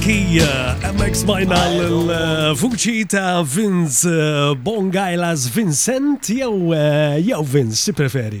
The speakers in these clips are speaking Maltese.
Malakija, emmek smajna l-fuċi eh, ta' Vince eh, Bongailas Vincent, jew eh, jew Vince, si preferi?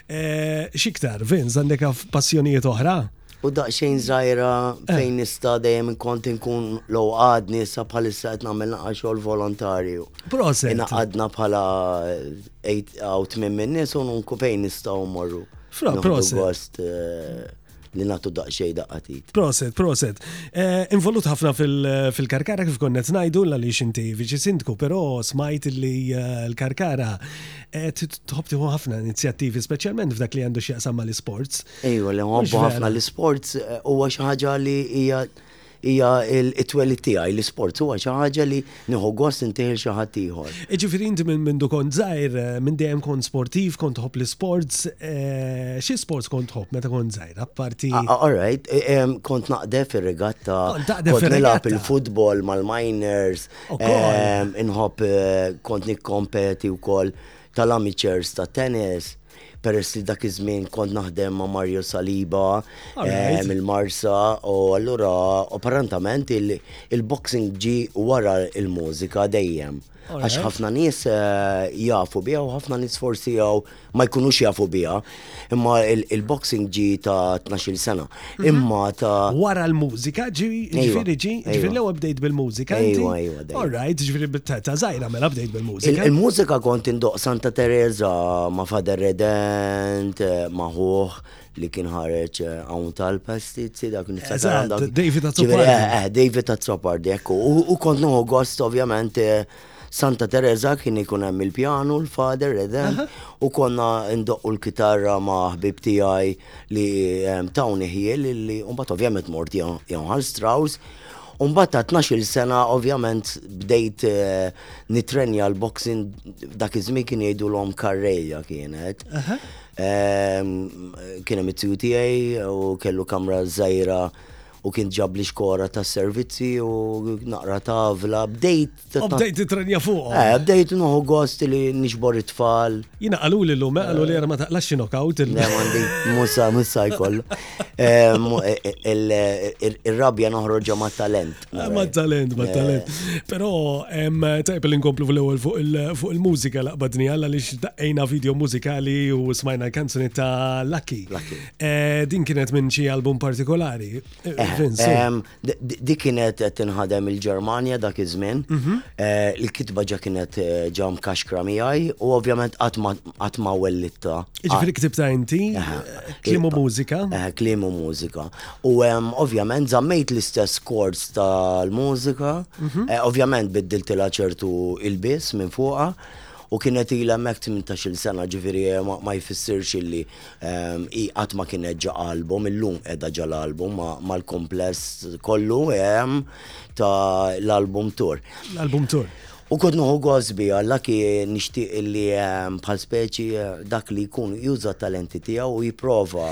Eh, xiktar, Vince, għandek passjonijiet oħra? U daqxejn zaħira eh. fejn nista dejjem kont nkun low għadni sa bħalissa qed nagħmel naqa' xogħol volontarju. Proset. Inaqadna bħala 8 out minn minnis u nunku fejn nistgħu morru. Fra, proset. Eh, li nagħtu daqsxejn daqqatit. Proset, proset. Eh, involut ħafna fil-karkara kif konnet ngħidu l li xinti viċi sindku, però smajt li eh, l-karkara eh, tħobb tieħu ħafna inizjattivi, speċjalment f'dak li għandu x'jaqsam mal-isports. Ejwa, li nħobbu ħafna l-isports huwa xi ħaġa li hija hija t-twelid tiegħi, l-isports huwa xi ħaġa li nieħu gost intih lil xi ħadd ieħor. Jiġifieri inti minn mindu kont żgħir, minn dejjem kont sportiv, kont tħobb l-isports, xi sports kont tħobb meta kont żgħir apparti? All right, kont naqdef ir-rigatta, kont nilgħab il-futbol mal-minors, inħobb kont nikkompeti wkoll tal-amateurs ta' tennis peress li dak iż-żmien kont naħdem ma' Mario Saliba eh, mill-Marsa u allura apparentament il-boxing ġi wara il-mużika dejjem. Għax ħafna nies eh, jafu biha u ħafna nies forsi jaw ma jkunux jafu biha. Imma il-boxing ġi ta' 12 sena. Mhm. Imma ta' wara l-mużika ġi ġifieri ġi ġifieri l-ewwel bdejt bil-mużika. Ejwa, ejwa. All right, ġifieri ta' żgħira mela bdejt bil-mużika. Il-mużika kont indoq Santa Teresa ma' Father Redent, eh, ma' ħuħ li kien ħareġ eh, hawn tal-pastizzi dak niftakar. David Azzopardi. Eh, David Azzopardi, ekku. U kont noħu gost ovvjament eh, Santa Teresa kien ikun hemm il-pjanu, l-fader, edem, u konna ndoqqu l-kitarra ma' ħbib tiegħi li ehm, tawni ħjiel li mbagħad ovvjament mort Johann Strauss. U mbagħad ta' 12 sena ovvjament bdejt eh, nitrenja l-boxing dak iż-żmien kien jgħidulhom karreja kienet. Ehm, Kien hemm it-tiju tiegħi u kellu kamra żgħira u kien ġabli xkora ta' servizzi u naqra tavla, bdejt. U bdejt trenja fuq. Eh, bdejt nuħu gost li nixbor it-tfal. Jina għalu li l-lum, eh, għalu li għara ma taqlax xinokawt. Għandi, musa, musa jkoll. Eh, eh, il-rabja noħroġa ma' talent. Ma' talent, ma' talent. Pero, tajb l-inkomplu fl-ewel fuq il-mużika laqbadni għalla li xdaqqajna video mużikali u smajna l-kanzuni ta' Lucky. Eh, din kienet minn xi album partikolari. Eh, eh, di kienet qed tinħadem il-Ġermanja dak iż-żmien. Mhm. Il-kitba ġa kienet ġa mkaxkra miegħi u ovvjament qatt ma wellitta. Ġifieri ktibta inti, klimu mużika. Klimu mużika. U ovvjament żammejt l-istess kors tal-mużika, mhm. ovvjament biddiltilha ċertu il-biss minn fuqha u kienet ila mek 18 sena ġifiri ma jfissirx illi Hi qatt ma kienet ġa qalbhom, illum qiegħda ġa l-album mal-kumpless kollu hemm ta' l-album tour. L-album tour. U kont noħu gosbi għalla kien nixtieq li bħal speċi dak li jkun juża talenti tiegħu u jipprova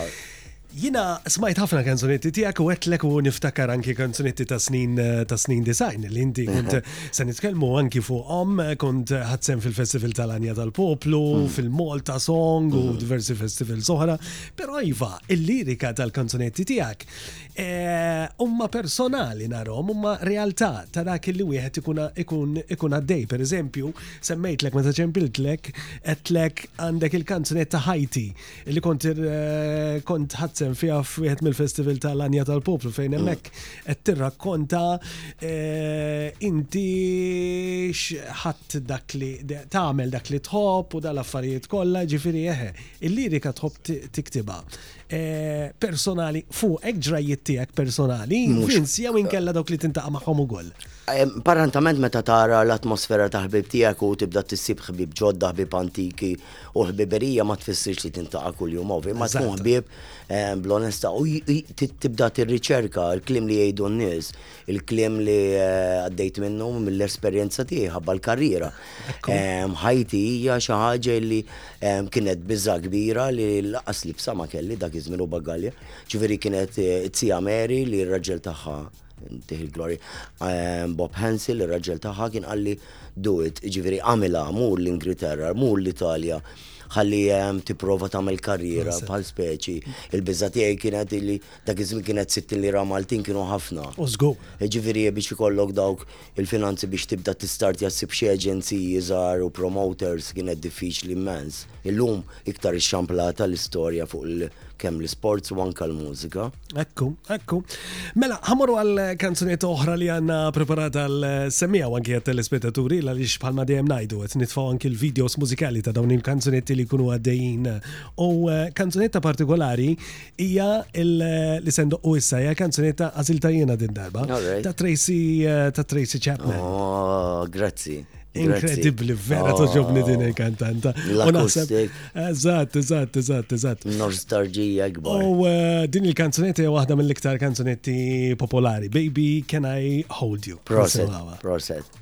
Jina smajt ħafna kanzunetti tijak u għetlek u niftakar anki kanzunetti ta' snin eh, ta' snin design li inti mhm. kont eh, Se nitkellmu anki fuqhom, kont ħadd sehem fil-Festival tal-Għanja tal-Poplu, hmm. fil-Malta Song u hmm. diversi festivals oħra, però iva, il-lirika tal-kanzunetti tiegħek eh, huma personali narhom, huma realtà ta' dak li wieħed ikun għaddej. Per eżempju, semmejtlek meta ċempiltlek, qedtlek għandek il-kanzunetta Ħajti li kont eh, kont ħadsen fiha f'wieħed mill-festival tal-Anja tal-Poplu fejn mm. hemmhekk qed tirrakkonta eh, inti x'ħadd dak li tagħmel dak li tħobb u dal-affarijiet kollha, ġifieri eħe, il-lirika tħobb tiktibha. Eh, personali fuqek ġrajjiet tiegħek personali, fins jew inkella dawk li tintaqa' magħhom ukoll. Parentament meta tara l-atmosfera ta' ħbib tiegħek u tibda tissib ħbib ġodda, ħbib antiki, U l-ħbiberija ma tfissirx li tintaqa' kuljum ovvi, ma tkun Eżatt. ħbieb eh, bl-onesta u j- j- ti- tibda tirriċerka l-klim li jgħidu n-nies, il-klim li eh, għaddejt minnu mill-esperjenza tiegħi ħabba l-karriera. Em, Ħajti hija xi ħaġa li em, kienet biża kbira li laqas libsa ma kelli dak iż-żmien u bagalja. Ġifieri kienet eh, it-tija Mary li r-raġel tagħha Tiħi glory. Ehm, Bob Hansil, il-raġel taħħa, kien għalli do it, ġiviri għamila, mur l-Ingilterra, mur l-Italja, ħalli ehm, tipprova tagħmel karriera bħal speċi. Il-biża tiegħi kienet li dak iż-żmien kienet 60 lira Maltin kienu ħafna. Użgu. Ġiviri biex ikollok dawk Il-finanzi biex tibda tistartja ssib xi aġenziji żgħar u promoters kienet diffiċli immens. Illum, iktar ixxamplata l-istorja fuq kemm l-isports u anke l-mużika. Ekku, ekku. Mela, ħamorru għal kanzuniet oħra li għanna preparata għal semmija anki għat telespettaturi l għaliex bħalma dejjem ngħidu qed nitfgħu anki l-videos mużikali ta' dawn il-kanzunetti li jkunu għaddejjin. U eh, kanzunetta partikolari Hija li se ndoqqu issa hija kanzunetta għażilta jiena din darba. Ta' Tracy ta' Tracy Chapman. Oh, grazzi. Inkredibbli, vera toġobni din il-kantanta. L-akustik. Eżatt, eżatt, eżatt, eżatt. Nostalġija kbar. U eh, din il-kanzunetti hija waħda mill-iktar kanzunetti popolari. Baby, can I hold you? Proset, proset.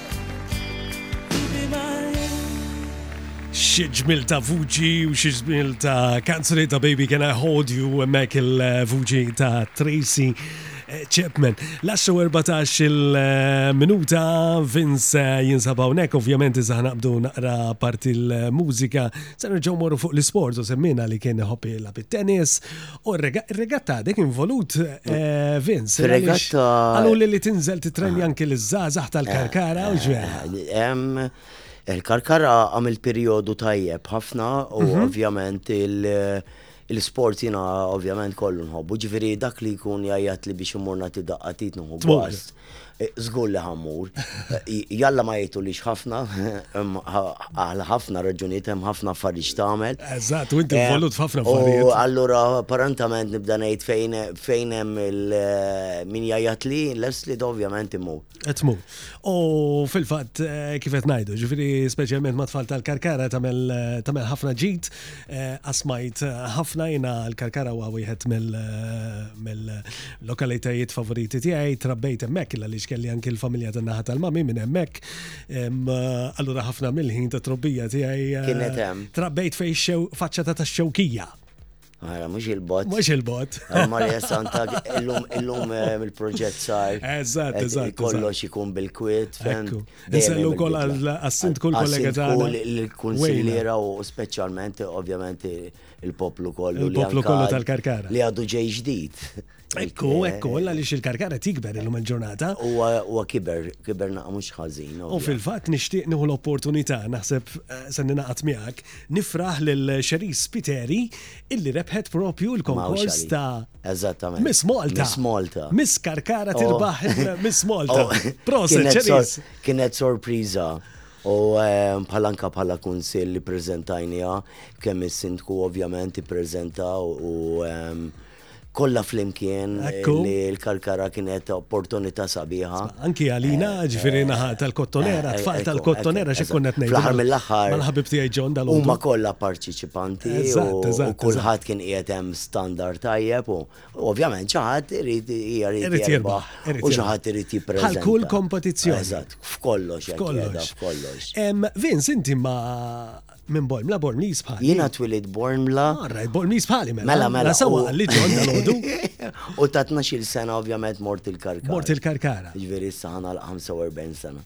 Xi ġmil ta' vuċi u xi ġmil ta' kanzuni ta' Baby Can I Hold You mek il-vuċi ta' Tracy eh, Chapman. Lassu 14 il-minuta Vince eh, jinsabaw hawnhekk ovvjament iżda naqbdu naqra parti l-mużika se nerġgħu morru fuq l-isport u semmina li kien ħoppi la bit-tennis U r-regatta għadek involut eh, Vince. Regatta. Għallu li li tinżel titrenja anki l-żazax tal-karkara u ġvera. Il-karkara għam il-periodu tajjeb ħafna u mhm. ovvjament il-sport jina ovvjament kollu nħobbu. Ġveri dak li jkun jajat li biex imurna t-daqqa tit nħobbu għast. Zgur li ħammur. Jalla ma jgħidu li ħafna, għal ħafna raġunijiet hemm ħafna affarijiet x'tagħmel. Eżatt, u inti eh, volut ħafna affarijiet. U allura parentament nibda ngħid fejn fejn hemm min jgħajjat li les li ovvjament imur. Qed mur. U fil-fatt eh, kif qed ngħidu, ġifieri speċjalment ma' tfal tal-karkara tagħmel eh, ħafna ġid, Asmajt ħafna jina l-karkara huwa wieħed mill-lokalitajiet favoriti tiegħi, trabbejt hemmhekk illa li kelli anki l-familja tan-naħa tal-mami minn hemmhekk. Allura ħafna mill-ħin ta' trobbija tiegħi kienet hemm. Trabbejt fejn xew faċċa ta' tax-xewkija. Għara, mux il-bot. Mux il-bot. Marja Santa, illum il-proġett sar. Eżat, eżat. Kollox ikun bil-kwit, fem. Nsellu kol għassint kol kollega ta' l-kunsilliera u specialment ovvjament il-poplu kollu. Il-poplu kollu tal-karkara. Li għadu ġej ġdid. Ekku, ekku, għalla li xil-karkara tikber illum il-ġurnata. U kiber, kiber naqqa mux ħazin. U fil-fat nishtiq nieħu l-opportunità, naħseb eh, sanni naqat miegħek, nifraħ l-xeris Spiteri illi rebħet propju l-konkors ta' Eżattament. Miss Malta. Miss Malta. Miss Karkara oh. tirbaħ Miss Malta. Oh. Proset, ċeris. Kienet sorpriza. U ehm, bħalanka bħala kunsil li prezentajnija, kemm is-sindku ovvjament ippreżenta u ehm, kollha flimkien li l-kalkara kienet opportunità sabiħa. Anki għalina, eh, ġifieri eh, naħa tal-kottonera, eh, tfal tal-kottonera xi kunnet ngħid. Fl-aħħar mill-aħħar. Mal-ħabib tiegħi John dal Huma kollha parteċipanti u kulħadd kien qiegħed hemm standard tajjeb u ovvjament xi ħadd irid irid jirbaħ u xi ħadd irid jippreżenta. Għal kull kompetizzjoni. Eżatt, f'kollox f'kollox. f'kollox. Vince inti ma minn Bormla Bormlis bħal. Jiena twilid Bormla. Marra, ah, Bormlis bħali mela. Mela mela. Sawa li ġon dal-għodu. U ta' 12 sena ovvjament mort il-karkara. Mort il-karkara. Ġifieri issa ħana l-45 sena.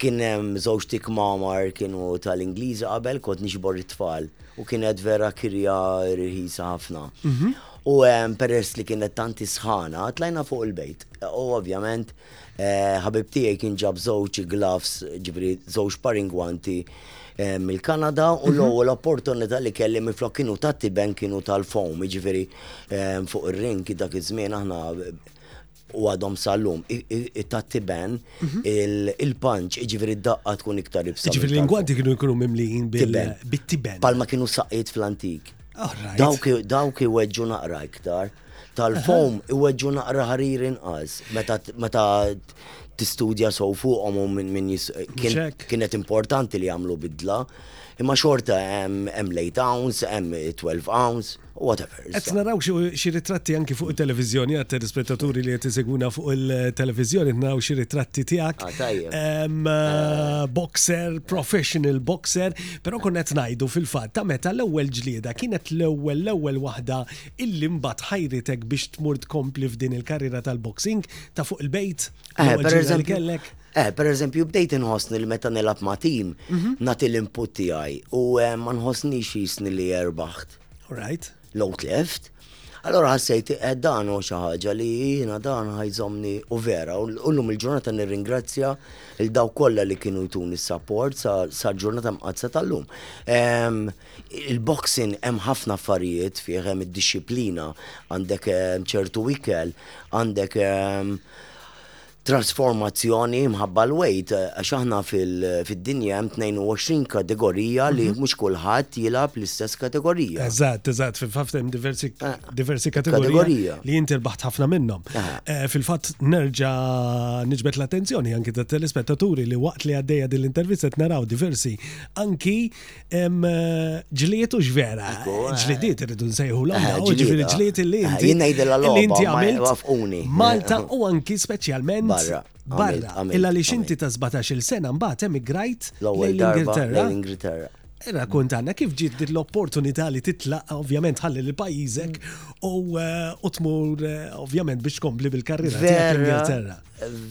Kien hemm żewġ tikmamar kienu tal-Ingliżi qabel kont nixbor it-tfal u kienet vera kirja rħisa ħafna. Mhm. U ehm, peress li kienet tanti sħana, tlajna fuq il-bejt. U ovvjament, eh, ħabib tiegħi kien ġab żewġ gloves, ġifri żewġ paringwanti eh, mill-Kanada u mhm. l-ewwel opportunità li kelli miflok kienu ta' tiben kienu tal-foam, ġifri ehm, fuq ir-ring dak iż-żmien aħna u għadhom sal-lum, ta' tiben il-punch, iġveri d-daqqa tkun iktar ibsa. Iġveri l-ingwanti kienu jkunu mimlijin bil-tiben. Palma kienu saqqiet fl-antik. Dawk iweġġu naqra iktar, tal-fom iweġġu naqra ħarir inqas, meta tistudja sow fuqhom u minn kienet importanti li jagħmlu bidla, imma xorta hemm l-8 ounce, hemm 12 ounce. whatever. Qed naraw xi ritratti anki fuq it-televiżjoni għat rispettaturi li qed isegwuna fuq il-televiżjoni naraw xi ritratti tiegħek. Ah, eh, boxer, professional boxer, però konna qed ngħidu fil-fatt ta' meta l-ewwel ġlieda kienet l-ewwel l-ewwel waħda illi mbagħad ħajritek biex tmur tkompli f'din il-karriera tal-boxing ta' fuq il-bejt. Eh, per eżempju, Eh, per eżempju, bdejt inħossni li meta nilab ma' tim, mhm. nati l-input tiegħi u eh, ma nħossni xisni li erbaħt. Right. Low left. Allora ħassejt eh, dan u xi ħaġa li jiena dan ħajżomni u vera. U llum il-ġurnata nirringrazzja il daw kollha li kienu jtuni s-sapport sa ġurnata mqazza tal-lum. Ehm, il-boxing hemm ħafna affarijiet fih hemm id-disciplina, għandek ehm, ċertu ikel, għandek ehm, trasformazzjoni mħabba l-wejt għax aħna fid-dinja hemm 22 kategorija li mhm. mhux kulħadd jilgħab l-istess kategorija. Eżatt, eżatt, fil-fatt hemm diversi eh, diversi kategorija li inti rbaħt ħafna minnhom. Eh. Eh, fil-fatt nerġa' niġbed l-attenzjoni anki ta' telespettaturi li waqt li għaddejja din l-intervista qed naraw diversi anki ġliet u xvera. Eh. Ġlidiet irridu nsejħu l eh, ġveri ġliet li eh, inti. Jina jidilla l-għamil. Malta u anki specialment. Barra. Barra. Illa li xinti ta' 17 il-sena mbagħad emigrajt l-Ingilterra. L-Ingilterra. Era kontanna kif ġiet din l-opportunità li titlaq ovvjament ħalli li pajjiżek u tmur ovvjament biex tkompli bil-karriera l-Ingilterra.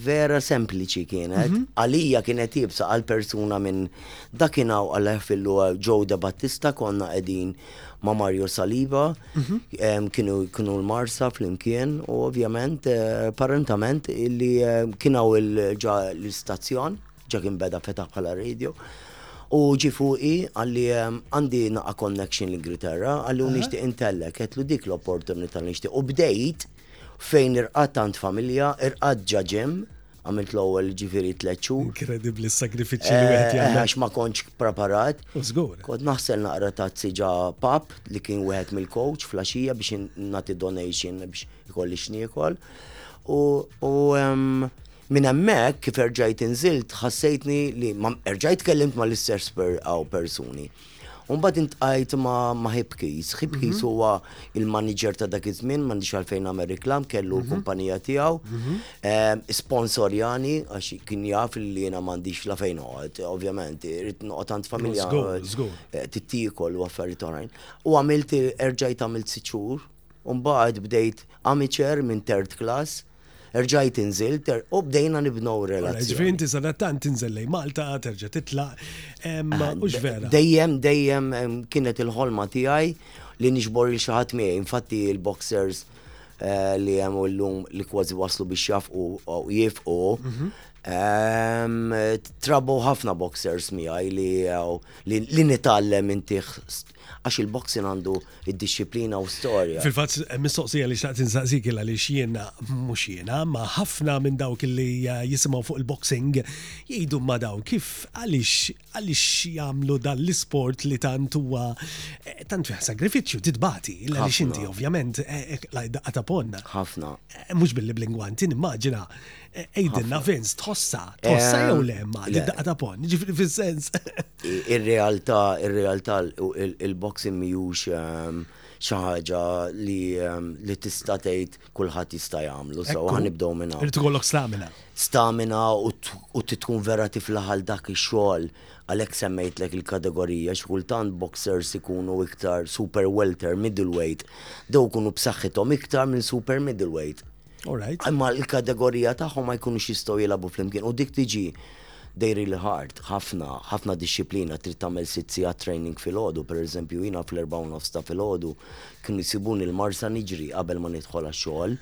Vera sempliċi kienet, mhm. għalija kienet jibsa għal persuna minn dakinaw għal fillu Joe De Battista konna edin ma' Mario Saliba, mhm. kienu kienu l-Marsa fl-imkien u ovvjament eh, parentament illi eh, kienaw il-ġa l-istazzjon, ġa kien beda fetaħ bħala radio. U ġifuqi għalli ehm, għandi naqa connection l-Ingilterra, għalli u nishtiq intellek, għetlu dik l-opportunità nishtiq. U bdejt, Fejn irqatt għand familja, irqatt ġaġem, għamilt l-ewwel ġifieri tliet xhur. Inkredibbli s-sagrifiċċji li wieħed eh, jagħmel. Għax ma kontx preparat. U żgur. Kont naħsel naqra ta' tsiġa pap li kien wieħed mill-coach flaxija biex nagħti donation biex ikolli x'niekol. U minn hemmhekk kif erġajt inżilt ħassejtni li erġajt kellimt mal-istess persuni. Umbad intqajt ma' ma' Hipkis. Hipkis mhm. huwa il-manager ta' dak iż-żmien, m'għandix għalfejn nagħmel reklam, kellu mhm. l-kumpanija tiegħu. Mhm. Ehm, sponsorjani għax kien jaf li jiena m'għandix la fejn noqgħod, ovvjament, irid noqgħod tant familja. Eh, Tittikol u affarijiet oħrajn. U għamilt erġajt għamilt siċur, umbagħad bdejt amateur minn third class Rġajt inżilt u bdejna nibnew relazzjoni. Jiġifieri inti sadattant tinżel lejn Malta, terġa' titlaq, hux vera? Dejjem, dejjem kienet il-ħolma tiegħi li niġbor lil xi ħadd miegħi. Infatti l-boxers li hemm illum li kważi waslu biex jafqu u jifqu, trabew ħafna boxers miegħi li nitgħallem intiħ Għax il-boxing għandu d-dixxiplina u storja. Fil-fatt, mistoqsija li xtaqt insaqsik il għaliex jiena, mhux jiena, ma ħafna minn dawk li jisimgħu fuq il-boxing jgħidu ma dawn kif għaliex għaliex jagħmlu dan l-isport li tant huwa eh, tant fih sagrifiċċju titbati għaliex inti ovvjament eh, eh, lajda qata ponna. Ħafna. Mhux billi bl-ingwanti nimmaġina ejdinna Vince tħossa, tħossa jew le ma li daqqa ta' pon, ġifri fil-sens. Ir-realtà, ir-realtà il-boxing mhijiex xi ħaġa li li tista' tgħid kulħadd jista' jagħmlu. So Ekku. ħanibdew minn hawn. Irid ikollok stamina. Stamina u t- u ti tkun vera tiflaħ għal dak ix-xogħol. Għalhekk semmejtlek il-kategorija xi kultant boxers ikunu iktar super welter, middleweight, dew ikunu b'saħħithom iktar minn super middleweight. Alright. Imma l-kategorija tagħhom ma jkunux jistgħu jilagħbu flimkien u dik tiġi they really hard, ħafna, ħafna disċiplina trid tagħmel sitt sigħat training filgħodu, pereżempju jiena fl-erba' u nofs ta' filgħodu kienu jsibuni l-marsa niġri qabel ma nidħol għax-xogħol,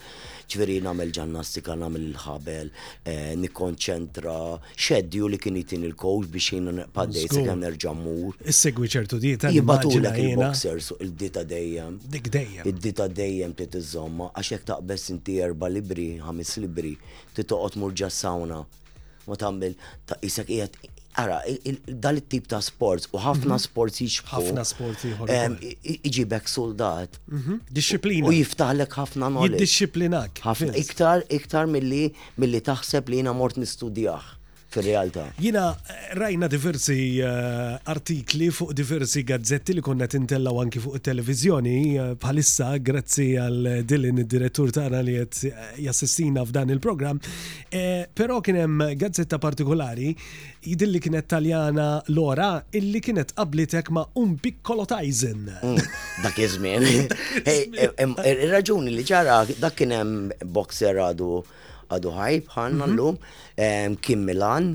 ġifieri nagħmel ġannastika, nagħmel il-ħabel, eh, nikkonċentra, Xeddi hu li kien jtini l-coach biex jgħinna nibqa' għaddej sakemm nerġa' mmur. Żgur. Issegwi ċertu dieta, nimmaġina jiena. Jibagħtulek il-boxers u d-dieta dejjem. Dik dejjem. Id-dieta dejjem trid iżżommha għax jekk taqbeż inti erba' libbri, ħames libbri, trid toqgħod tmur ġas-sawna u tagħmel ta' qisek qiegħed Ara, dan it-tip ta' sports u ħafna sports jixbħu. Ħafna sports ieħor. Iġibek suldat. Dixxiplina. U jiftaħlek ħafna knowledge. Jiddixxiplinak. Ħafna. Iktar, iktar milli Milli taħseb li jiena mort nistudjah fir-realtà. Jiena rajna diversi artikli fuq diversi gazzetti li konna qed intellgħu anki fuq it-televiżjoni bħalissa grazzi għal Dylan id-direttur tagħna li qed jassistina f'dan il-programm. Però kien hemm gazzetta partikolari Jidhirli kienet Taljana Laura illi kienet qabbletek ma' Un Piccolo Tyson. Dak iż-żmien. Ir-raġuni li ġara dak kien hemm boxer għadu għadu ħaj bħalna mhm. llum ehm, kien Milan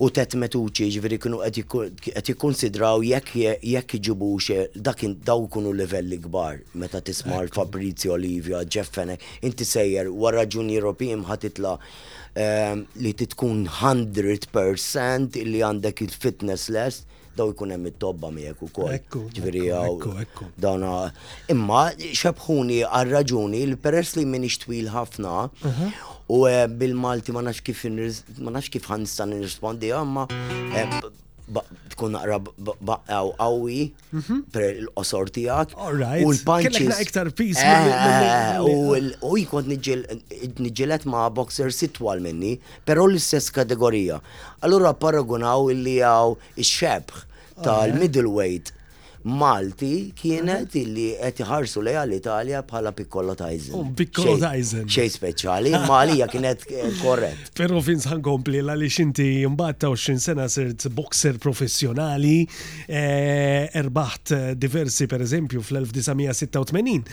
u tet metuċi ġveri kienu qed jikkonsidraw jekk jekk iġibux eh, dak daw kunu livelli kbar meta tisma' Fabrizio Olivia, Jeff Fennec, inti sejjer wara Junior European ħatitla li tkun 100% li għandek il-fitness lest, daw ikun hemm it-tobba miegħek ukoll. Ekku, ġifieri ekku, ekku. Dawna. Imma xebħuni għal raġuni li peress li minix twil ħafna u eh, bil-Malti ma nafx kif ma nafx kif ħan nista' nirrispondi imma eh, tkun naqra baqqaw qawwi mhm. per il-qosor tiegħek. U l-punches. iktar pis. Eh, eh, eh, u jkun nġilet ma' boxer sitwal minni, però l-istess kategorija. Allura paragunaw illi għaw ix-xebħ tal-middleweight Malti kienet illi qed iħarsu lejha l-Italja bħala pikkolotizing. Oh, pikkolotizing. Xej speċjali, imma għalija kienet eh, korrett. Però fin sħan kompli la li xinti mbagħad ta' 20 sena sirt boxer professjonali, eh, erbaħt eh, diversi per eżempju fl-1986,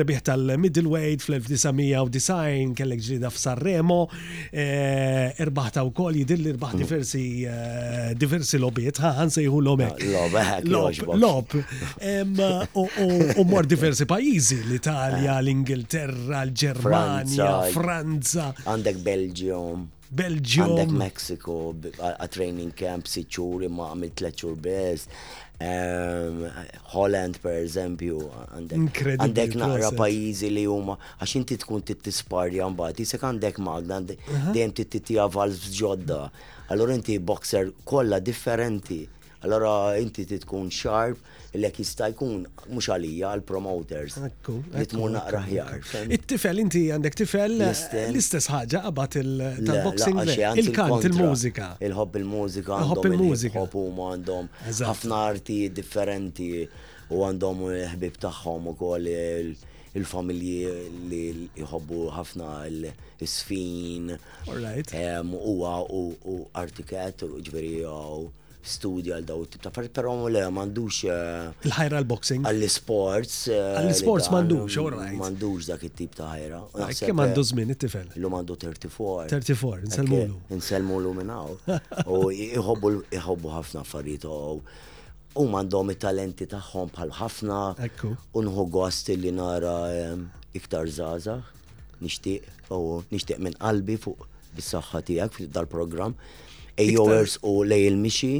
rebiħ tal-middleweight fl-1990 kellek ġlida f'Sanremo, Irbaħta eh, u koll jidil li rbaħ mm. diversi eh, diversi lobiet, ha, għan sejħu lobek. Ah, lob, eh, lob. U mor diversi pajizi, l-Italja, l-Ingilterra, l-Germania, Franza. Għandek Belgium. Belgium. Għandek Mexico, a training camp, siċuri ma għamil tleċur bez. Ehm, Holland, per eżempju, għandek naqra pajizi li huma. Għax inti tkun trid tisparja mbagħad, isek għandek magna dejjem trid tittiha valves ġodda. Allura inti boxer kollha differenti. Allora inti tkun xarp li jekk jista' jkun mhux għalija għal promoters. Li tmur naqra ħjar. It-tifel inti għandek tifel l-istess ħaġa qabad il-boxing il-kant il-mużika. Il-ħobb il-mużika. Il-ħobb il-mużika. Il-ħobb huma għandhom ħafna arti differenti u għandhom ħbib tagħhom ukoll Il-familji li jħobbu ħafna l-sfin. Alright. Uwa u artiket, ġveri jew studja għal daw tip ta' affarijiet, però le m'għandux. Eh, Il-ħajra l-boxing. Għall-sports. Eh, Għall-sports m'għandux, alright. M'għandux dak it-tip ta' ħajra. Kemm għandu eh, żmien it-tifel? Lu għandu 34. 34, nsellmulu. Nsellmulu minnaw. U jħobbu ħafna affarijiet Huma għandhom it-talenti tagħhom bħal ħafna. Ekku. U nħu gost li nara iktar żgħażagħ. Nixtieq u nixtieq minn qalbi fuq bis-saħħa tiegħek fil dal-programm. Ejjowers u lej il-mixi,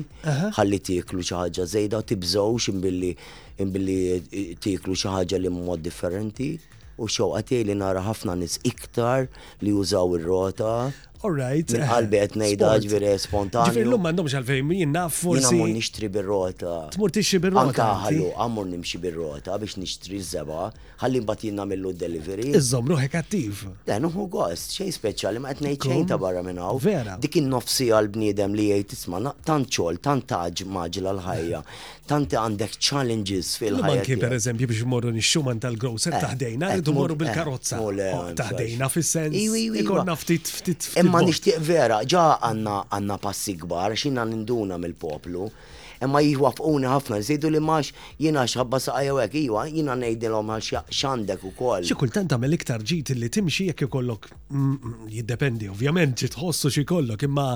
ħalli tieklu xi ħaġa żejda, tibżgħux imbilli imbilli tieklu xi ħaġa li mod differenti. U xewqa tiegħi li nara ħafna nies iktar li jużaw ir-rota. Alright. Minn qalbi qed ngħidha ġifieri spontanju. Ġifieri llum m'għandhomx għalfejn jien naf forsi. Jiena mmur nixtri bir-rota. Tmur tixtri bir-rota. Anke ħalluqa mmur nimxi bir-rota biex nixtri ż-żebgħa, ħalli mbagħad jien nagħmillu d-delivery. Iżżomm ruħek attiv. Le, nieħu gost, xejn speċjali, ma qed ngħid xejn ta' barra minn hawn. Vera. Dik in-nofs siegħa għall-bniedem li jgħid isma' tant xogħol, tant għaġ m'għaġġla l-ħajja, Tant għandek challenges fil-ħajja. Imma anki pereżempju biex immorru nix-xuman tal-grocer ta' ħdejna rridu mmorru bil-karozza ta' ħdejna fis-sens ikollna ftit ftit ftit. Imma nixtieq vera, ġa għandna għandna passi kbar għax jiena ninduna mill-poplu. Imma jwaffquni ħafna li se jgħidu li m'għax jien għax ħabba saqajja u hekk. Iva, jiena ngħidilhom għax x'għandek ukoll. Xi kultant tagħmel iktar ġid li timxi jekk ikollok jiddependi ovvjament xi tħoss u xi jkollok imma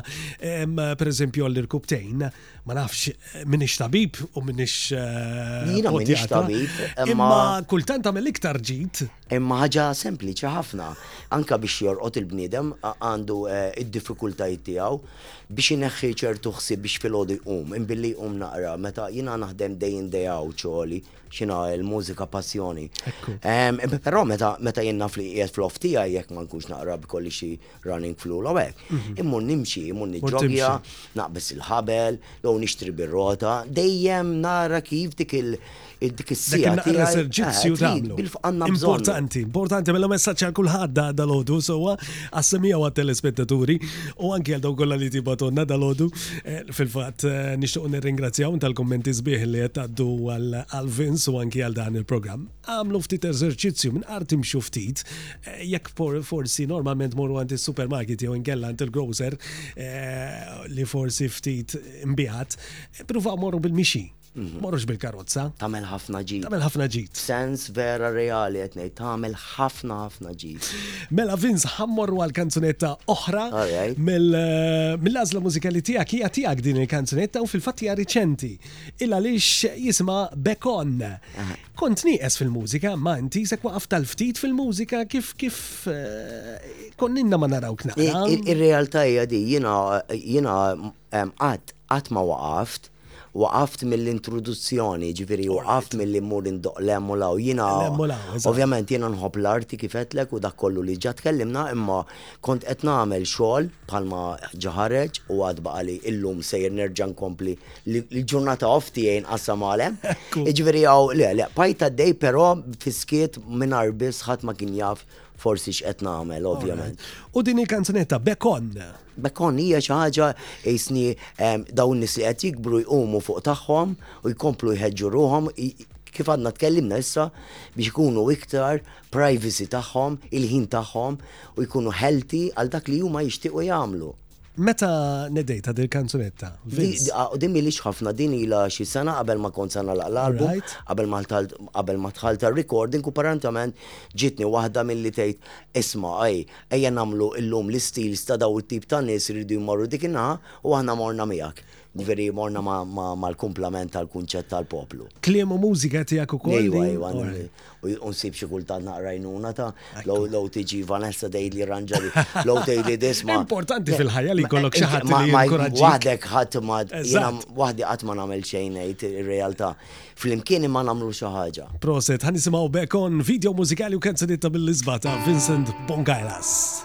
pereżempju għall-irkubtejn. ma nafx, minix tabib u minix. Eh, Jina minix tabib. Imma kultant għamil iktar ġit. Imma ħaġa sempliċi ħafna. Anka biex jorqot il-bnidem għandu eh, id-difikultajiet tiegħu biex ineħħi ċertu ħsib biex filgħodu jqum, imbilli jqum naqra. Meta jina naħdem day in day out ċoli, xina il-mużika passjoni. Però meta jina fli qiegħed fl-off tiegħi jekk ma nkunx naqra b'kolli xi running flu l għek. Mhm. Immur nimxi, immur nġogja, naqbis il-ħabel, jew nixtri bir-rota, dejjem nara kif dik il- dik is-sija. L-eserġizzju eh, tagħmlu. Importanti, importanti mela messaġġ għal kulħadd dal-għodu sewwa għas-semija għat telespettaturi u anke għal dawn kollha li tibatonna dal-għodu. Eh, fil-fatt eh, nixtieq nirringrazzjaw tal-kummenti sbieħ li qed għaddu għal Vince u anke għal dan il-programm. Agħmlu ftit eżerċizzju minn art imxu ftit, jekk forsi normalment tmorru għand is-supermarket jew inkella għand il-grocer li forsi ftit imbiegħed, ippruvaw morru bil-mixi, morrux bil-karozza. Tagħmel ħafna ġid. Tagħmel ħafna ġid. F'sens vera reali qed ngħid, tagħmel ħafna ħafna ġid. Mela Vince, ħa mmorru għal kanzunetta oħra. Mill-għażla mużikali tiegħek hija tiegħek din il-kanzunetta u fil-fatt hija riċenti. Il għaliex jisimha Back On. Kont nieqes fil-mużika, ma inti se waqaf tal-ftit fil-mużika kif kif eh, konninna ma narawk naqra. Ir-realtà hija di, jiena jiena em, qatt qatt ma waqaft, waqaft mill-introduzzjoni, ġifieri waqaft milli mmur indoq lem u law. Jiena Lem u law, eżatt. ovvjament jiena nħobb l-arti kif għedlek u dak kollu li ġa tkellimna imma kont qed nagħmel xogħol bħalma ġaħareġ u għad baqali illum sejjer nerġa' nkompli l-ġurnata off tiegħi nqassam għalem. Iġveri għaw, le, le, pajta dej, pero fiskiet minn arbis ħat ma kien jaf forsi x'qed nagħmel, ovvjament. U din il-kanzunetta Bekon. Bekon hija xi ħaġa jisni dawn nies li qed jikbru jqumu fuq tagħhom u jkomplu jħeġġu ruhom kif għadna tkellimna issa biex ikunu iktar privacy tagħhom, il-ħin tagħhom u jkunu healthy għal dak li huma jixtiequ jagħmlu. Meta nedejta dil kanzunetta? Din milix ħafna, din ila xi sena qabel ma kont sa nagħlaq l-album, qabel ma dħalt għar-recording u parantament ġietni waħda milli tgħid isma' ej, ejja nagħmlu illum l-istils ta' daw it-tip ta' nies li jridu jmorru dik in-naħa u aħna morna miegħek. Veri morna mal-kumplament tal-kunċett tal-poplu. Kliem u mużika tiegħek ukoll. Ejwa, ejwa, u nsib xi kultant naqra jnuna ta' low tiġi Vanessa tgħidli ranġali, low tgħidli disma. Importanti fil-ħajja li jkollok xi ħadd li jinkoraġġi. Waħdek ħadd ma waħdi qatt ma nagħmel xejn ngħid ir-realtà. Flimkien imma nagħmlu xi ħaġa. Proset, ħan nisimgħu bekon video mużikali u kanzunetta mill-isba ta' Vincent Bongailas.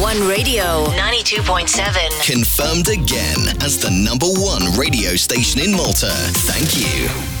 One Radio 92.7. Confirmed again as the number one radio station in Malta. Thank you.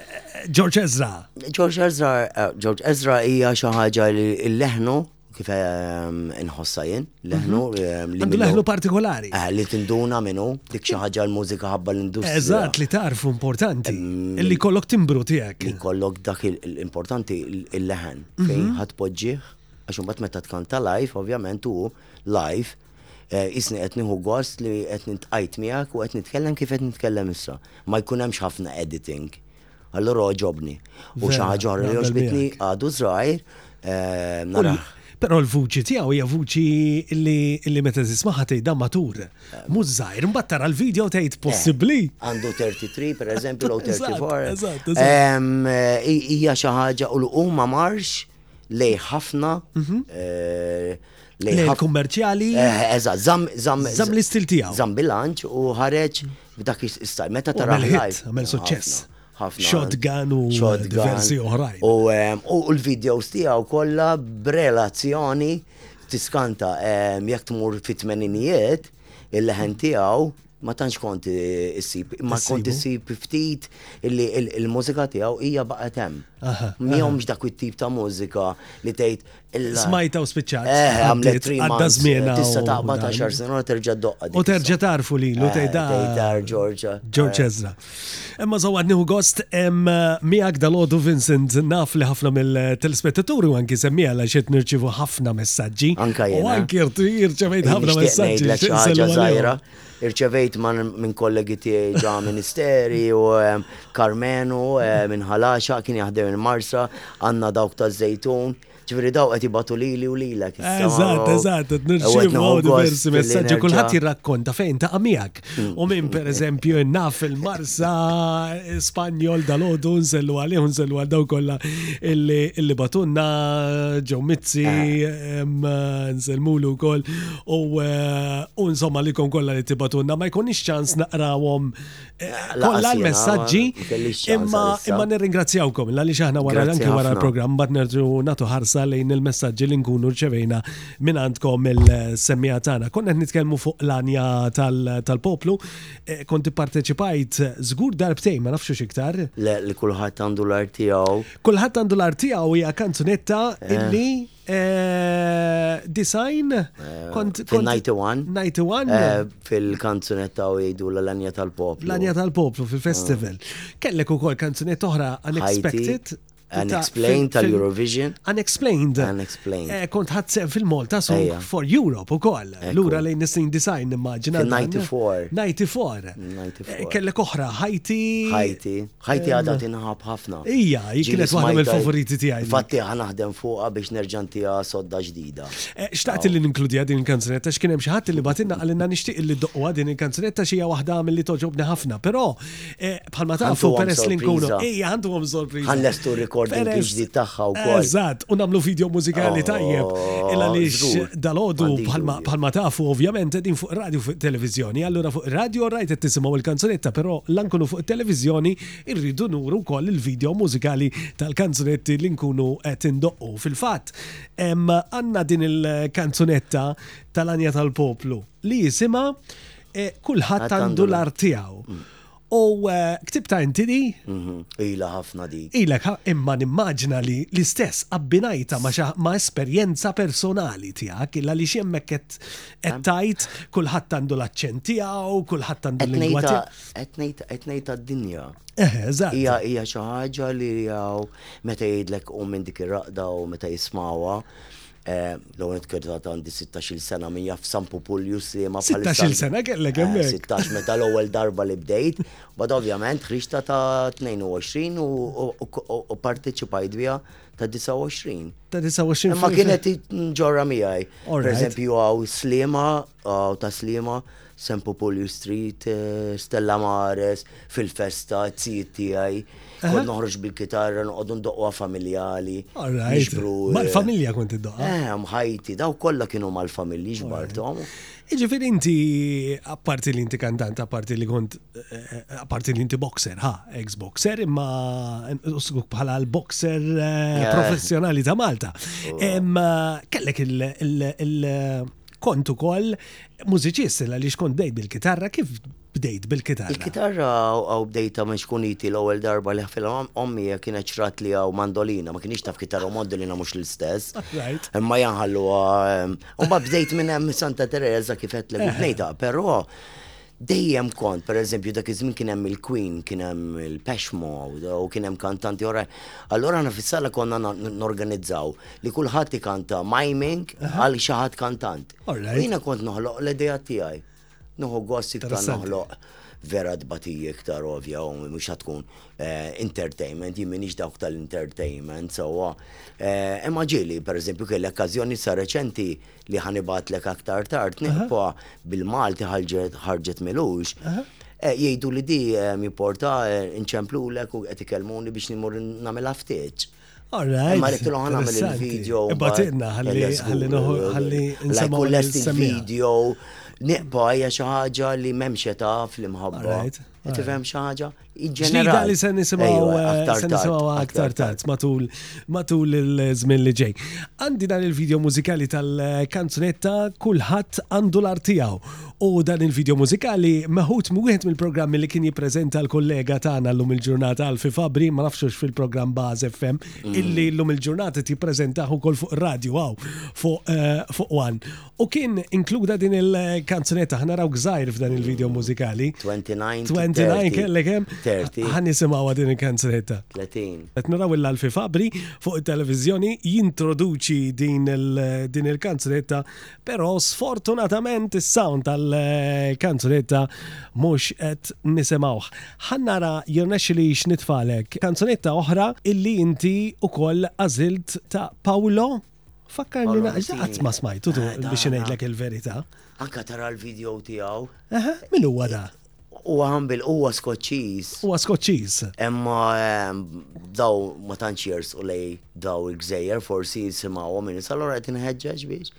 George Ezra. George Ezra, eh, George Ezra hija xi ħaġa li l-leħnu kif ehm, inħossa jien, leħnu. Mhm. Ehm, Għandu leħnu partikolari. Eh, li tinduna minnu, dik xi ħaġa l-mużika ħabba l-industrija. Eżatt li tarfu importanti. Ehm, li kollok timbru tiegħek. Li kollok dak l-importanti il-leħen. Mhm. Fejn ħadd poġġih, għax imbagħad meta tkanta live, ovvjament u live Eh, isni qed nieħu gost li qed nintqajt miegħek u qed nitkellem kif qed nitkellem issa. Ma jkun hemmx ħafna editing. Allura oġobni. U xi ħaġa oħra li oġbitni għadu żgħir eh, nara. Però l-vuċi tiegħu hija vuċi li meta tismaħa tgħidha matur. Eh. Mhux żgħir, imbagħad tara l-video tgħid possibbli. Għandu 33 pereżempju jew 34. Hija xi ħaġa u l-huma marx lej ħafna mhm. eh, lej kummerċjali. Eh, eżatt, zam zam zam l-istil tiegħu. Zam bilanċ u ħareġ b'dak is-istajl. Meta tara ħajt. Għamel suċċess. Shotgun u diversi oħrajn. U l-videos tiegħu kollha b'relazzjoni tiskanta jekk tmur fit-tmeninijiet il-leħen tiegħu ma tantx kont issib, ma kont issib ftit li l-mużika tiegħu hija baqgħet hemm. Mihomx dak it-tip ta' mużika li tgħid Smajta u spiċċat. Eh, għamlet għadda żmien. Tista' taqbad għaxar sena terġa' doqqa. U terġa' tarfu li lu tgħidha. Tgħidha George. George Ezra. Imma so għad nieħu gost miegħek dal-għodu Vincent naf li ħafna mill-telespettaturi u anki semmija għal xed nirċivu ħafna messaġġi. Anka jena. U anki irċevejt ħafna messaġġi. ħaġa żgħira. Irċevejt minn kollegi tiegħi ġa ministeri u Karmenu minn ħalaxa kien jaħdem il-Marsa, għandna dawk ta' żejtun. Ġifieri daw qed jibgħatu lili u lilek. Eżatt, eżatt, qed nirċievu diversi messaġġi kulħadd jirrakkonta fejn ta' miegħek. Mm. U min pereżempju naf il-Marsa Spanjol dal-għodu nsellu għalih u nsellu għal daw kollha illi batunna ġew mizzi eh. nsellmulu wkoll u eh, insomma li kon kollha li tibatunna ma jkunix ċans naqrawhom kollha l-messaġġi. Imma imma nirringrazzjawkom l għaliex aħna wara anke wara l-programm bad nerġu nagħtu ħarsa lejn il-messaġġi li nkunu rċevejna minn għandkom il-semmija tagħna. Konna qed nitkellmu fuq l-anja tal-poplu, eh, kont ipparteċipajt żgur darbtejn ma nafxux iktar. Le, li kulħadd għandu l-art tiegħu. Kulħadd għandu l-art tiegħu hija kanzunetta eh. illi Design, kont. Fil-91. 91. Fil-kanzunetta u jgħidu l-Anja tal-Poplu. L-Anja tal-Poplu fil-festival. Kellek u kol kanzunetta oħra Unexpected. Unexplained tal-Eurovision. Unexplained. Unexplained. Eh, kont ħadseq fil-Malta Song for Europe u koll. Lura lejn nissin design immaġina. 94. 94. Kellek oħra, Haiti. Haiti. Ħajti għadha tinħabb ħafna. Hija, hi kienet waħda mill-favoriti tiegħi. Infatti ħa naħdem fuqha biex nerġa' ntiha sodda ġdida. Eh, xtaqt li ninkludiha din il-kanzunetta x'kien hemm xi ħadd li batilna qalilna nixtieq li ddoqquha din il-kanzunetta xi hija waħda milli toġobni ħafna, però eh, bħalma tafu peress li nkunu. Hija għandu għom sorpriża. Ħallestu rekording ġdid tagħha wkoll. Eżatt, u nagħmlu video mużikali oh, tajjeb. Illa li dal-ħodu bħalma tafu ovvjament din fuq radio fuq televizjoni, allura fuq radio rajt qed tisimgħu il-kanzunetta, però lankunu fuq televizjoni irridu nuru wkoll il-video mużikali tal-kanzunetti li nkunu qed indoqqu. Fil-fatt, għandna din il-kanzunetta tal-anja tal-poplu li jisimha eh, kulħadd għandu l-art tiegħu. Mm. U eh, ktibta inti di? Mhm. Ila ħafna di. Ilek, ha- imma nimmaġina li l-istess abbinajta ma, xa- ma esperjenza personali tiegħek, illa li xemmek qed qed tajt kulħadd għandu l-aċċent tiegħu, kulħadd għandu l-lingwa Etnejta, tiegħu. etnejta, etnejta d-dinja. Eh, eżatt. Hija hija xi ħaġa li jaw meta jgħidlek u minn dik ir-raqda u meta jismawha, L-għonet kertat għandi 16 sena mija f'San Pupulju s-sema. 16 sena kellek għemmek. Eh, 16 meta l-ewwel darba li bdejt, bad ovvjament ħriġta ta' 22 u parteċipajt bija ta' 29. Ta' 29. Ma kienet ġorra miegħi. Per eżempju għaw slima, għaw ta' slima, St Popolio Street, eh, Stella Mares, fil-festa, t-sijiet tiegħi. Kont noħroġ bil-kitarra, noqogħdu ndoqwa familjali. Nixbru. Eh. Mal-familja kont iddoqqa. Eh, mħajti, daw kollha kienu mal-familji xbartom. Iġifieri inti apparti li inti kantant, apparti li kont eh, apparti li inti boxer, ha, ex boxer, imma bħala l-boxer professjonali ta' Malta. Oh. Kellek il- Kont ukoll mużiċist li xkont bdejt bil-kitarra kif bdejt bil-kitarra? Il-kitarra għaw bdejta minn xkuniti l-ewwel darba li ħfilha ommi kienet ċrat li għaw mandolina, ma kienx taf kitarra u mandolina mhux l-istess. Imma janħallu. Umba bdejt minn hemm Santa Teresa kif qed l-għidnejta, però Dejjem kont, per eżempju, dak iż-żmien kien hemm il-Queen, kien hemm il-Peshmo u kien hemm kantanti oħrajn. Allura aħna fis-sala konna norganizzaw li kulħadd ikanta miming għal xi ħadd kantant. Jiena kont noħloq l-idea tiegħi. Noħu gost iktar noħloq vera tbati iktar ovja u mhux tkun eh, entertainment, jien minix dawk tal-entertainment, sewwa. Eh, imma ġieli, per eżempju, kelli okkażjoni sa reċenti li ħa nibgħatlek aktar tard nieħbuha bil-Malti ħarġet milux. Eh, jgħidu li di eh, miporta eh, nċemplulek u qed ikellmuni biex nimur nagħmilha ftit. Alright. Ma rritu l għamil il-video. Batinna, għalli għalli għalli nsemmu l-video. Niqba hija xi ħaġa li m'hemmx età fl-imħabba. Qed tifhem xi ħaġa? Ġdida li se nisimaw eh, aktar tard matul matul il-żmien li ġej. Għandi dan il-video mużikali tal-kanzunetta kulħadd għandu l artijaw U dan il-video mużikali meħut wieħed mill-programmi li kien jippreżenta l-kollega tagħna llum il-ġurnata Alfi Fabri, ma nafxux fil-programm Baż FM, mm. illi llum il-ġurnata tippreżentaħ ukoll fuq radio għaw fuq eh, fuq one. U kien inkluda din il-kanzunetta ħna raw gżajr f'dan il-video mużikali. 29 29 kellek hemm. 30. Ħan nisimgħu din il-kanzunetta. 30. Qed naraw il-Alfi Fabri fuq it-televiżjoni jintroduċi din il-kanzunetta, però sfortunatament is-sound tal-kanzunetta mhux qed nisimgħuh. Ħan nara jirnexxi li x'nitfalek kanzunetta oħra illi inti ukoll għażilt ta' Paolo Fakkarni naqsa qatt ma smajtu tu eh, biex ngħidlek il-verità. Anka tara l-video tiegħu. Eħe, min huwa da? Huwa ħambil huwa skoċċiż. Huwa skoċċiż. Imma ehm, daw ma tantx jersu lej daw il-gżejjer forsi jisimgħu minn issa allura qed inħeġġeġ biex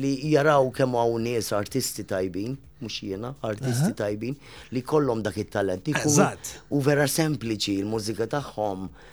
li jaraw kemm hawn nies artisti tajbin, mhux jiena, artisti tajbin li kollhom dak it-talent. Eżatt. U vera sempliċi l-mużika tagħhom. Ta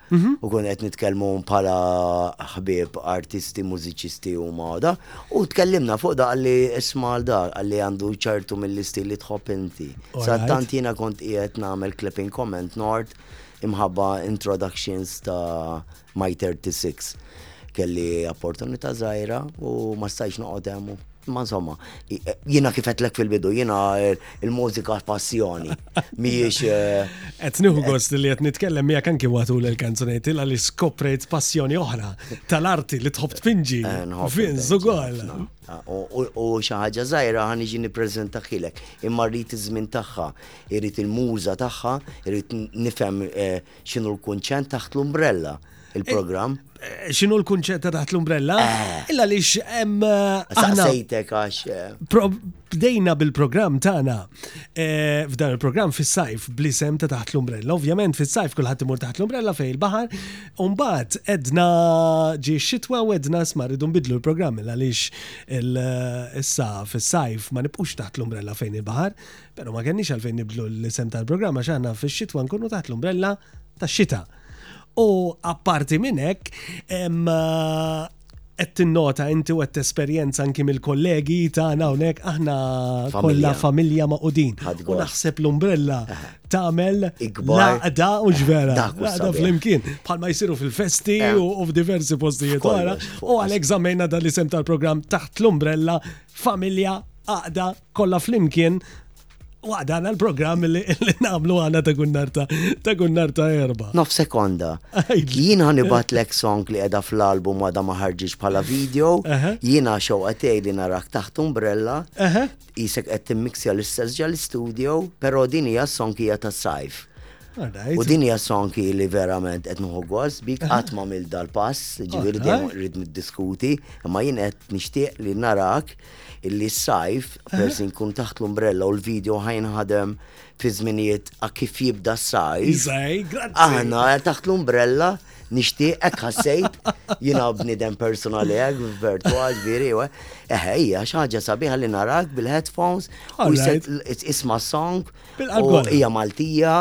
u kun qed nitkellmu bħala ħbieb artisti, mużiċisti u moda, u tkellimna fuq da għalli ismal da għalli għandu ċertu mill-istil li tħobb inti. Sattant jiena kont qiegħed nagħmel clipping comment nord imħabba introductions ta' My 36. Kelli opportunità żgħira u ma stajx noqgħod hemm Ma insomma, jina kifetlek fil-bidu, jina il-mużika passjoni. Mijiex. Etniħu eh, gost li għet nitkellem mija kanki għatu l-kanzunetti la li skoprejt passjoni oħra tal-arti li tħob tpinġi. Eh, fin, zugol. Ah, u xaħġa zaħira għan iġi niprezenta xilek. Imma rrit iż-żmien tagħha, irrit il-muża tagħha, irrit nifhem eh, X'inhu l-kunċent taħt l-umbrella? il-programm. Eh, x'inhu l-kunċett ta' taħt l-umbrella? Eh. Illa li hemm eh, saqsejtek għax. Bdejna bil-programm tagħna f'dan il-programm fis-sajf bl-isem ta' taħt l-umbrella. Ovvjament fis-sajf kulħadd imur taħt l-umbrella fejn il-baħar. Umbagħad edna ġi xitwa u edna sma rridu nbidlu l-programm illa għaliex issa fis-sajf ma nibqux taħt l-umbrella fejn il-baħar. Pero ma kenniex għalfejn nibdlu l-isem tal-programma x'aħna fix-xitwa nkunu taħt l-umbrella tax-xita. U apparti minn hekk, qed tinnota inti u qed tesperjenza anki mill-kollegi tagħna hawnhekk aħna kollha familja ma' udin. U naħseb l-umbrella eh. tagħmel laqda u ġvera. Laqda flimkien bħalma jsiru fil-festi eh. u f'diversi postijiet oħra. U għalhekk żammejna dan l-isem tal-programm taħt l-umbrella familja għaqda Kolla flimkien waqt għana l-programm li namlu għana ta' gunnarta, ta' gunnarta erba. Nof sekonda. Jien ħanibat l song li għeda fl-album għada maħarġiġ bħala video, jiena xow għatej li narak taħt umbrella, jisek għed timmiksja l-istess ġa l-studio, pero din hija song hija ta' sajf. U din hija sonki li verament qed nħu gost bik qatt ma mill dal-pass, ġifieri dejjem rrid niddiskuti, imma jien qed nixtieq li narak illi s-sajf, persi nkun taħt l-umbrella u l-video ħajnħadem fi żminijiet a kif jibda s-sajf. Aħna taħt l-umbrella nixtieq hekk ħassejt jiena bniedem personali hekk virtual veri u eħejja xi ħaġa sabiħa li narak bil-headphones u isma' song Bil-qalb kollha. Hija Maltija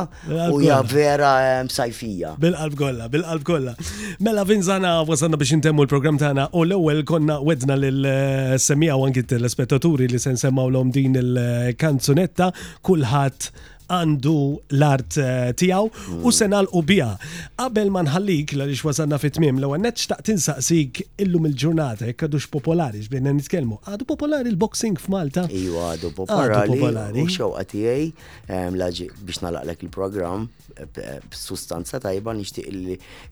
u hija vera ehm, sajfija. Bil-qalb kollha, bil-qalb kollha. Mela vinżana wasanna biex intemmu l-programm tagħna u l-ewwel konna wedna lil eh, semmijaw anki l-spettaturi li se nsemmawlhom din il-kanzunetta kulħadd għandu l-art eh, tiegħu u se nagħlqu biha Qabel ma nħallik għaliex wasalna fit-tmiem, l-ewwel nett xtaqt insaqsik illum il-ġurnata jekk għadux popolari x'bdejna nitkellmu. Għadu popolari l-boxing f'Malta? Iva għadu popolari. U xewqa tiegħi ehm, biex nalaqlek il-programm b'sustanza tajba nixtieq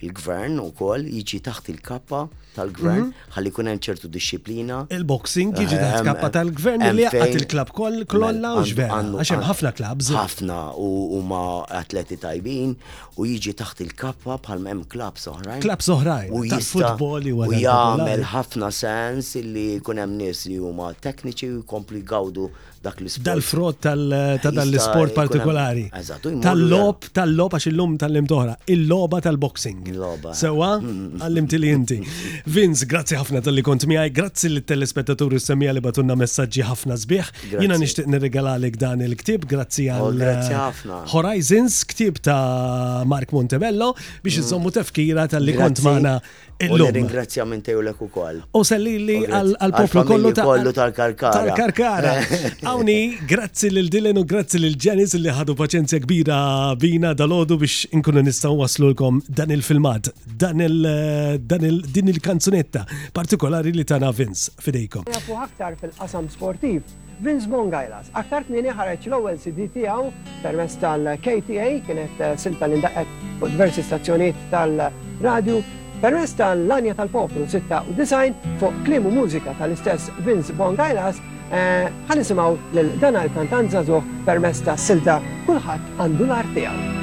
il-gvern ukoll jiġi taħt il-kappa tal-gvern, mhm. ħalli jkun hemm ċertu dixxiplina. Il-boxing jiġi eh, dat kappa tal-gvern li jaqgħet il-klab koll kollha u x'vera, għax hemm ħafna klabs. Ħafna u huma atleti tajbin u jiġi taħt il-kappa bħal hemm klab soħrajn. Klab soħrajn. U jistbol u jagħmel ħafna sens li jkun hemm nies li huma tekniċi u jkomplu jgawdu dal-frott ta' dan l-isport partikolari. Tal-lob, tal-lob għax illum tal-lim toħra, il-loba tal-boxing. Sewa, mm. għallim li inti. Vince, grazzi ħafna tal-li kont miħaj, grazzi li telespettaturi s-semija li batunna messagġi ħafna zbieħ. Jina nishtiq nirregalalik dan il-ktib, grazzi oh, għal eh, Horizons, ktib ta' Mark Montebello, biex mm. iżommu tefkira tal-li kont maħna Illum. Ringrazzjament ejlek ukoll. U sellili għal-poplu kollu kollu tal-karkara. Tal-karkara. Għawni, grazzi lil Dylan u grazzi lil Janis li ħadu paċenzja kbira bina dal-ħodu biex inkunu nistaw waslulkom dan il-filmat, dan il-din il-kanzunetta partikolari li tana Vince fidejkom. Nafu aktar fil-qasam sportiv Vince Bongailas aktar kmieni ħareġ l-ewwel CD tiegħu permezz tal-KTA, kienet silta li ndaqqet fuq diversi stazzjonijiet tal-radju, permezz tal-Għanja tal-Poplu 96 fuq kliem u mużika tal-istess Vince Bongailas, ħa nisimgħu lil dan il-kantant żagħżugħ permezz tas-silta Kulħadd għandu l-art tiegħu.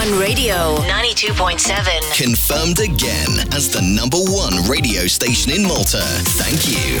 One Radio 92.7. Confirmed again as the number one radio station in Malta. Thank you.